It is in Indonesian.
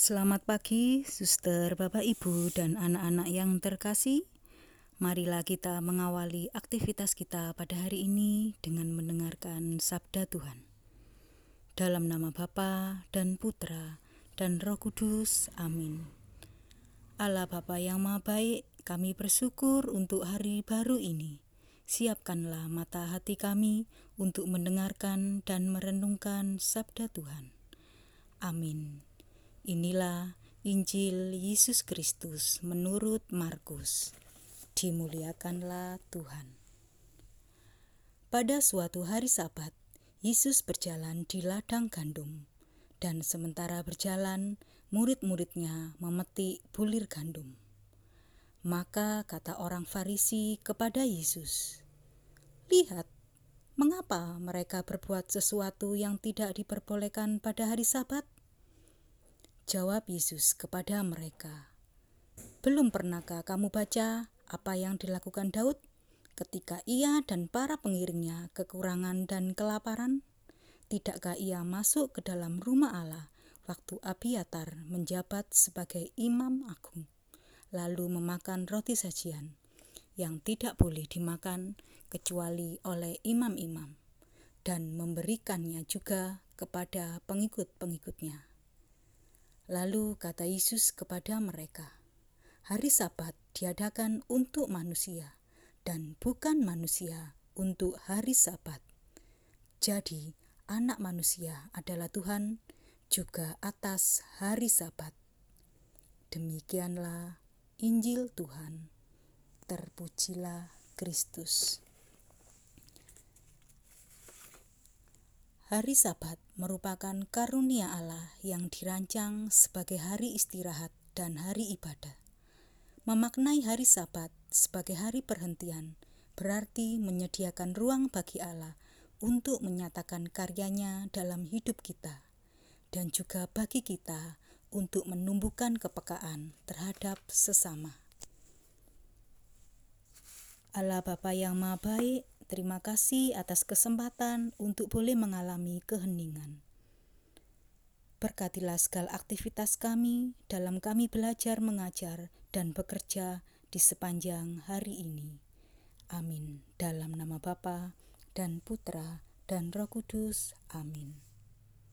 Selamat pagi, suster, bapak, ibu, dan anak-anak yang terkasih. Marilah kita mengawali aktivitas kita pada hari ini dengan mendengarkan sabda Tuhan. Dalam nama Bapa dan Putra dan Roh Kudus, amin. Allah Bapa yang Maha Baik, kami bersyukur untuk hari baru ini. Siapkanlah mata hati kami untuk mendengarkan dan merenungkan sabda Tuhan. Amin. Inilah Injil Yesus Kristus menurut Markus. Dimuliakanlah Tuhan. Pada suatu hari Sabat, Yesus berjalan di ladang gandum, dan sementara berjalan, murid-muridnya memetik bulir gandum. Maka kata orang Farisi kepada Yesus, "Lihat, mengapa mereka berbuat sesuatu yang tidak diperbolehkan pada hari Sabat?" Jawab Yesus kepada mereka, "Belum pernahkah kamu baca apa yang dilakukan Daud ketika ia dan para pengiringnya kekurangan dan kelaparan? Tidakkah ia masuk ke dalam rumah Allah waktu Abiatar menjabat sebagai imam agung, lalu memakan roti sajian yang tidak boleh dimakan kecuali oleh imam-imam, dan memberikannya juga kepada pengikut-pengikutnya?" Lalu kata Yesus kepada mereka, "Hari Sabat diadakan untuk manusia, dan bukan manusia untuk hari Sabat. Jadi, Anak Manusia adalah Tuhan juga atas hari Sabat." Demikianlah Injil Tuhan. Terpujilah Kristus. Hari Sabat merupakan karunia Allah yang dirancang sebagai hari istirahat dan hari ibadah. Memaknai hari Sabat sebagai hari perhentian berarti menyediakan ruang bagi Allah untuk menyatakan karyanya dalam hidup kita dan juga bagi kita untuk menumbuhkan kepekaan terhadap sesama. Allah Bapa yang Maha Baik, Terima kasih atas kesempatan untuk boleh mengalami keheningan. Berkatilah segala aktivitas kami dalam kami belajar, mengajar, dan bekerja di sepanjang hari ini. Amin. Dalam nama Bapa dan Putra dan Roh Kudus. Amin.